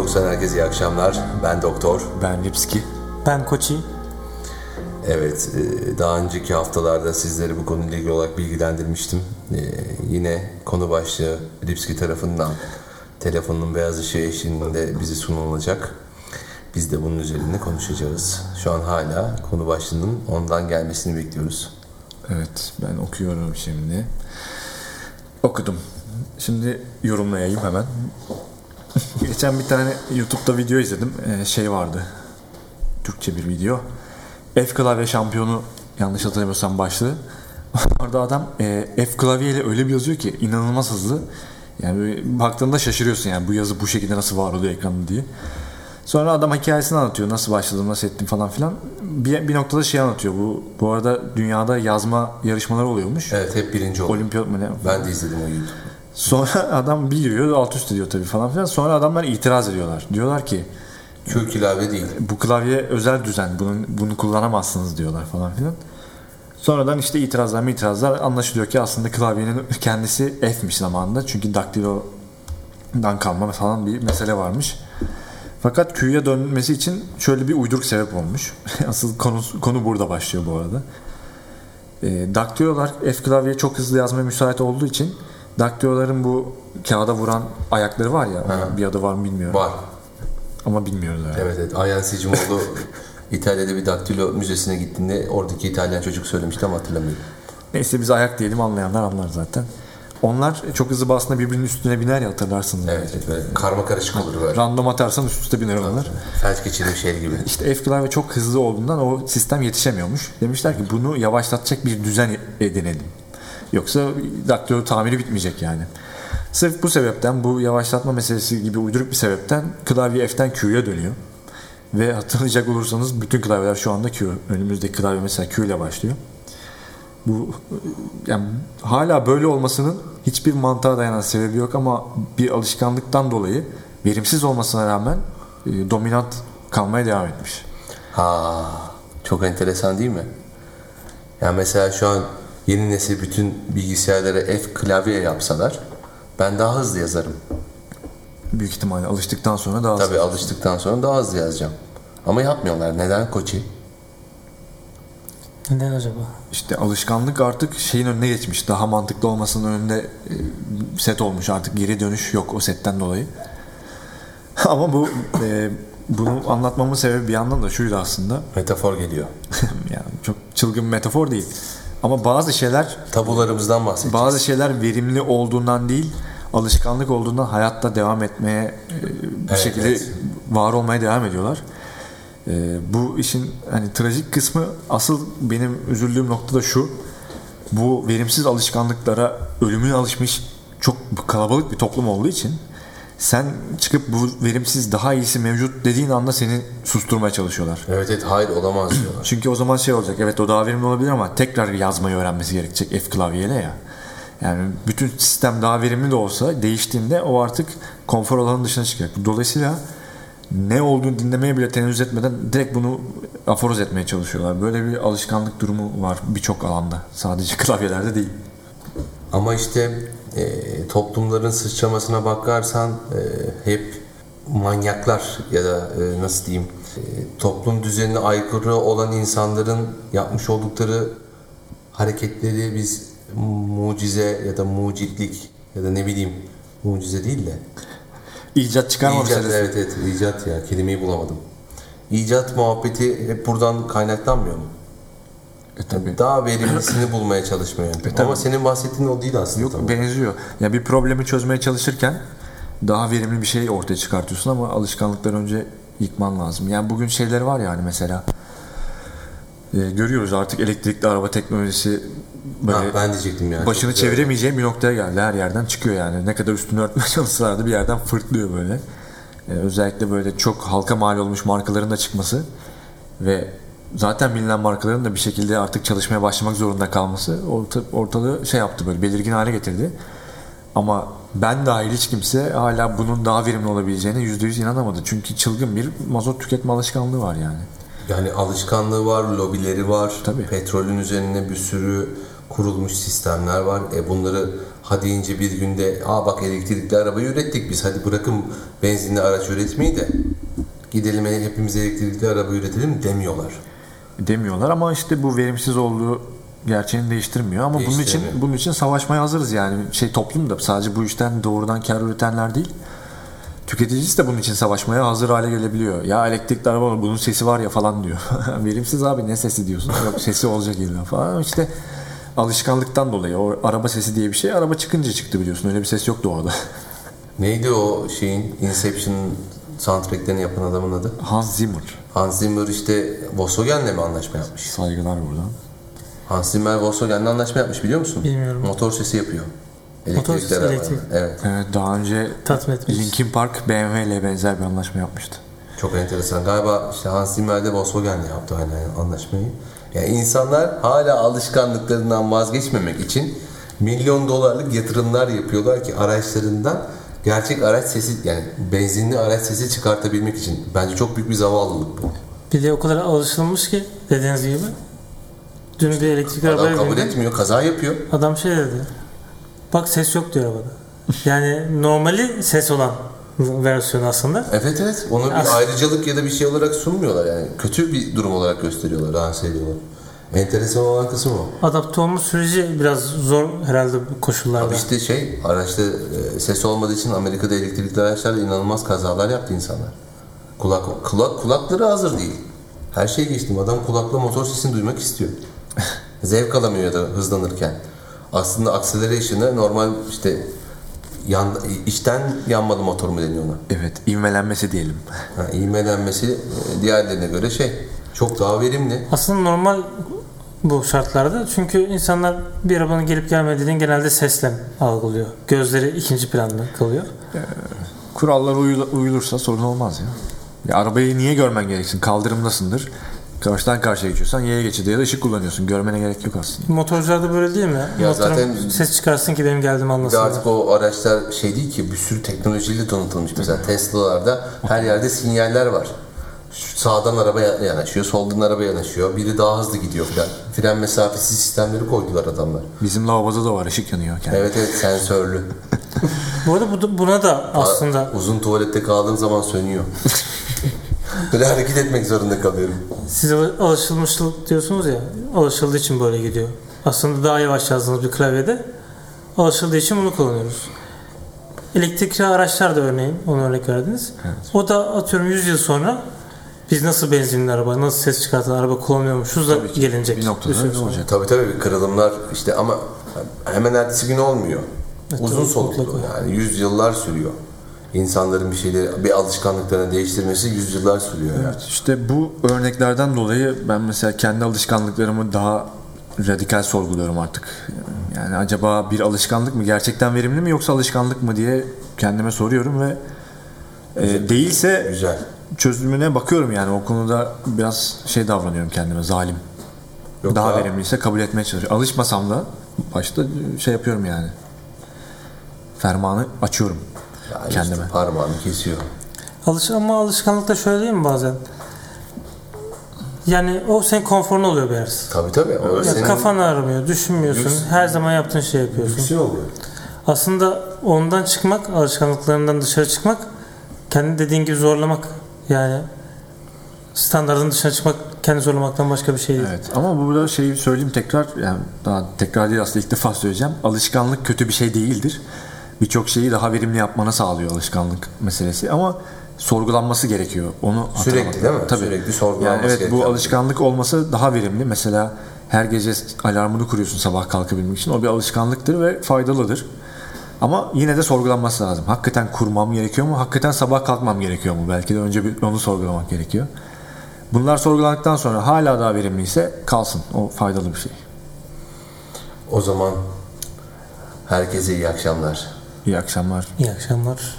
Talks'tan herkese iyi akşamlar. Ben Doktor. Ben Lipski. Ben Koçi. Evet, e, daha önceki haftalarda sizleri bu konuyla ilgili olarak bilgilendirmiştim. E, yine konu başlığı Lipski tarafından telefonun beyaz ışığı eşliğinde bizi sunulacak. Biz de bunun üzerinde konuşacağız. Şu an hala konu başlığının ondan gelmesini bekliyoruz. Evet, ben okuyorum şimdi. Okudum. Şimdi yorumlayayım hemen. Geçen bir tane YouTube'da video izledim. Ee, şey vardı. Türkçe bir video. F klavye şampiyonu yanlış hatırlamıyorsam başlığı. Orada adam e, F klavyeyle öyle bir yazıyor ki inanılmaz hızlı. Yani baktığında şaşırıyorsun yani bu yazı bu şekilde nasıl var oluyor ekranda diye. Sonra adam hikayesini anlatıyor. Nasıl başladım, nasıl ettim falan filan. Bir, bir noktada şey anlatıyor. Bu bu arada dünyada yazma yarışmaları oluyormuş. Evet hep birinci oldu. Olimpiyat mı ne? Ben de izledim o YouTube. Sonra adam bir giriyor alt üst ediyor tabii falan filan. Sonra adamlar itiraz ediyorlar. Diyorlar ki Q klavye değil. bu klavye özel düzen. Bunun, bunu kullanamazsınız diyorlar falan filan. Sonradan işte itirazlar mı itirazlar anlaşılıyor ki aslında klavyenin kendisi F'miş zamanında. Çünkü daktilodan kalma falan bir mesele varmış. Fakat Q'ya dönmesi için şöyle bir uyduruk sebep olmuş. Asıl konu, konu burada başlıyor bu arada. E, daktilolar F klavye çok hızlı yazmaya müsait olduğu için daktiloların bu kağıda vuran ayakları var ya. Ha. Bir adı var mı bilmiyorum. Var. Ama bilmiyoruz yani. Evet evet. Ayhan Sicimoğlu İtalya'da bir daktilo müzesine gittiğinde oradaki İtalyan çocuk söylemişti ama hatırlamıyorum. Neyse biz ayak diyelim anlayanlar anlar zaten. Onlar çok hızlı bastığında birbirinin üstüne biner ya hatırlarsınız. Evet, evet karma karışık olur böyle. Random atarsan üst üste biner onlar. Felç geçirmiş şey gibi. İşte F klavye çok hızlı olduğundan o sistem yetişemiyormuş. Demişler ki bunu yavaşlatacak bir düzen edinelim. Yoksa daktilo tamiri bitmeyecek yani. Sırf bu sebepten bu yavaşlatma meselesi gibi uyduruk bir sebepten klavye F'ten Q'ya dönüyor. Ve hatırlayacak olursanız bütün klavyeler şu anda Q. Önümüzdeki klavye mesela Q ile başlıyor. Bu yani hala böyle olmasının hiçbir mantığa dayanan sebebi yok ama bir alışkanlıktan dolayı verimsiz olmasına rağmen e, dominant kalmaya devam etmiş. Ha, çok enteresan değil mi? Yani mesela şu an yeni nesil bütün bilgisayarlara F klavye yapsalar ben daha hızlı yazarım. Büyük ihtimalle alıştıktan sonra daha Tabii alıştıktan sonra daha hızlı yazacağım. Ama yapmıyorlar. Neden koçi? Neden acaba? İşte alışkanlık artık şeyin önüne geçmiş. Daha mantıklı olmasının önünde e, set olmuş. Artık geri dönüş yok o setten dolayı. Ama bu e, bunu anlatmamın sebebi bir yandan da şuydu aslında. Metafor geliyor. yani çok çılgın bir metafor değil. Ama bazı şeyler Tabularımızdan bahsedeceğiz. bazı şeyler verimli olduğundan değil, alışkanlık olduğundan hayatta devam etmeye e, bir Evet, şekilde evet. var olmaya devam ediyorlar. E, bu işin hani trajik kısmı asıl benim üzüldüğüm nokta da şu. Bu verimsiz alışkanlıklara ölümüne alışmış çok kalabalık bir toplum olduğu için sen çıkıp bu verimsiz daha iyisi mevcut dediğin anda seni susturmaya çalışıyorlar. Evet evet hayır olamaz diyorlar. Çünkü o zaman şey olacak. Evet o daha verimli olabilir ama tekrar yazmayı öğrenmesi gerekecek F klavyeyle ya. Yani bütün sistem daha verimli de olsa değiştiğinde o artık konfor alanının dışına çıkacak. Dolayısıyla ne olduğunu dinlemeye bile tenezzül etmeden direkt bunu aforoz etmeye çalışıyorlar. Böyle bir alışkanlık durumu var birçok alanda. Sadece klavyelerde değil. Ama işte e, toplumların sıçramasına bakarsan e, hep manyaklar ya da e, nasıl diyeyim e, toplum düzenine aykırı olan insanların yapmış oldukları hareketleri biz mucize ya da mucitlik ya da ne bileyim mucize değil de İcat çıkarma icat, evet evet icat ya kelimeyi bulamadım. İcat muhabbeti hep buradan kaynaklanmıyor mu? E, tabii. Daha verimlisini bulmaya çalışma yöntemi. E, tabii. Ama senin bahsettiğin o değil aslında. Yok tam. benziyor. Ya bir problemi çözmeye çalışırken daha verimli bir şey ortaya çıkartıyorsun ama alışkanlıkları önce yıkman lazım. Yani bugün şeyler var yani mesela e, görüyoruz artık elektrikli araba teknolojisi böyle Ha, ben diyecektim yani. başını çeviremeyeceğin bir noktaya geldi. Her yerden çıkıyor yani. Ne kadar üstünü örtmeye çalışsalar da bir yerden fırtlıyor böyle. E, özellikle böyle çok halka mal olmuş markaların da çıkması ve zaten bilinen markaların da bir şekilde artık çalışmaya başlamak zorunda kalması orta, ortalığı şey yaptı böyle belirgin hale getirdi. Ama ben dahil hiç kimse hala bunun daha verimli olabileceğine %100 inanamadı. Çünkü çılgın bir mazot tüketme alışkanlığı var yani. Yani alışkanlığı var, lobileri var. Tabii. Petrolün üzerine bir sürü kurulmuş sistemler var. E bunları ha deyince bir günde aa bak elektrikli arabayı ürettik biz hadi bırakın benzinli araç üretmeyi de gidelim hepimiz elektrikli araba üretelim demiyorlar. Demiyorlar ama işte bu verimsiz olduğu gerçeğini değiştirmiyor ama bunun için bunun için savaşmaya hazırız yani şey toplum da sadece bu işten doğrudan kar üretenler değil tüketicisi de bunun için savaşmaya hazır hale gelebiliyor. Ya elektrikli araba bunun sesi var ya falan diyor. Verimsiz abi ne sesi diyorsun? Yok sesi olacak illa falan. İşte alışkanlıktan dolayı o araba sesi diye bir şey araba çıkınca çıktı biliyorsun. Öyle bir ses yoktu orada. Neydi o şeyin Inception soundtracklerini yapan adamın adı? Hans Zimmer. Hans Zimmer işte Volkswagen'le mi anlaşma yapmış? Saygılar buradan. Hans Zimmer Volkswagen'le anlaşma yapmış biliyor musun? Bilmiyorum. Motor sesi yapıyor. Motor sesi, elektrik. Evet. Evet daha önce Tatmin etmiş. Linkin Park BMW ile benzer bir anlaşma yapmıştı. Çok enteresan. Galiba işte Hans Zimmer de Volkswagen'le yaptı aynı anlaşmayı. Yani insanlar hala alışkanlıklarından vazgeçmemek için milyon dolarlık yatırımlar yapıyorlar ki araçlarından gerçek araç sesi yani benzinli araç sesi çıkartabilmek için. Bence çok büyük bir zavallılık bu. Bir de o kadar alışılmış ki dediğiniz gibi. Dün bir elektrikli Adam arabaya kabul bindim. etmiyor, kaza yapıyor. Adam şey dedi. Bak ses yok diyor arabada. Yani normali ses olan versiyon aslında. Evet evet. Onu bir As- ayrıcalık ya da bir şey olarak sunmuyorlar yani. Kötü bir durum olarak gösteriyorlar, lanse ediyorlar. Enteresan olan kısım o. Adapte olma süreci biraz zor herhalde bu koşullarda. Abi işte şey, araçta e, ses olmadığı için Amerika'da elektrikli araçlarla inanılmaz kazalar yaptı insanlar. Kulak, kulak kulakları hazır değil. Her şey geçtim. Adam kulakla motor sesini duymak istiyor. Zevk alamıyor ya da hızlanırken. Aslında acceleration'ı normal işte yan, içten yanmalı motor mu deniyor ona? Evet ivmelenmesi diyelim. Ha, ivmelenmesi e, diğerlerine göre şey çok daha verimli. Aslında normal bu şartlarda çünkü insanlar bir arabanın gelip gelmediğini genelde sesle algılıyor. Gözleri ikinci planda kalıyor. Kurallara uyul- uyulursa sorun olmaz ya. ya. Arabayı niye görmen gereksin? Kaldırımdasındır. Karşıdan karşıya geçiyorsan yaya geçidi ya da ışık kullanıyorsun. Görmene gerek yok aslında. Motorcularda böyle değil mi? Ya Motorun zaten- ses çıkarsın ki benim de anlasınlar. artık o araçlar şey değil ki bir sürü teknolojiyle donatılmış. Mesela Tesla'larda her yerde sinyaller var. Şu Sağdan araba ya- yanaşıyor, soldan araba yanaşıyor. Biri daha hızlı gidiyor filan. Fren mesafesi sistemleri koydular adamlar. Bizim lavaboda da var ışık yanıyor. Kendi. Evet evet sensörlü. Bu arada bu- buna da aslında Uzun tuvalette kaldığım zaman sönüyor. Böyle hareket etmek zorunda kalıyorum. siz al- alışılmışlık diyorsunuz ya alışıldığı için böyle gidiyor. Aslında daha yavaş yazdığınız bir klavyede alışıldığı için bunu kullanıyoruz. Elektrikli araçlar da örneğin onu örnek verdiniz. O da atıyorum 100 yıl sonra biz nasıl benzinli araba, nasıl ses çıkartan araba kullanıyormuşuz da Tabii ki. gelinecek. Bir noktada öyle olacak. Tabii tabii bir kırılımlar işte ama hemen ertesi gün olmuyor. Evet, Uzun soluklu mutlaka. yani yüzyıllar sürüyor. İnsanların bir şeyleri, bir alışkanlıklarını değiştirmesi yüzyıllar sürüyor yani. Evet, işte bu örneklerden dolayı ben mesela kendi alışkanlıklarımı daha radikal sorguluyorum artık. Yani acaba bir alışkanlık mı gerçekten verimli mi yoksa alışkanlık mı diye kendime soruyorum ve e, değilse Güzel. Çözümüne bakıyorum yani o konuda biraz şey davranıyorum kendime zalim. Yok daha ya. verimliyse kabul etmeye çalışıyorum. Alışmasam da başta şey yapıyorum yani. Fermanı açıyorum Yani kendime. işte parmağını kesiyor. Alış ama alışkanlıkta şöyle değil mi bazen? Yani o senin konforun oluyor biraz. Tabii tabii. O Ya senin kafan ağrımıyor, düşünmüyorsun. Lüks. Her zaman yaptığın şey yapıyorsun. lüksün oluyor. Aslında ondan çıkmak, alışkanlıklarından dışarı çıkmak, kendi dediğin gibi zorlamak. Yani standartın dışına çıkmak, kendi zorlamaktan başka bir şey değil. Evet ama burada şeyi söyleyeyim tekrar yani daha tekrar değil aslında ilk defa söyleyeceğim. Alışkanlık kötü bir şey değildir. Birçok şeyi daha verimli yapmana sağlıyor alışkanlık meselesi ama sorgulanması gerekiyor. Onu Sürekli değil mi? Tabii. Sürekli sorgulanması yani evet bu alışkanlık olması daha verimli. Mesela her gece alarmını kuruyorsun sabah kalkabilmek için. O bir alışkanlıktır ve faydalıdır. Ama yine de sorgulanması lazım. Hakikaten kurmam gerekiyor mu? Hakikaten sabah kalkmam gerekiyor mu? Belki de önce bir onu sorgulamak gerekiyor. Bunlar sorgulandıktan sonra hala daha verimliyse kalsın. O faydalı bir şey. O zaman herkese iyi akşamlar. İyi akşamlar. İyi akşamlar.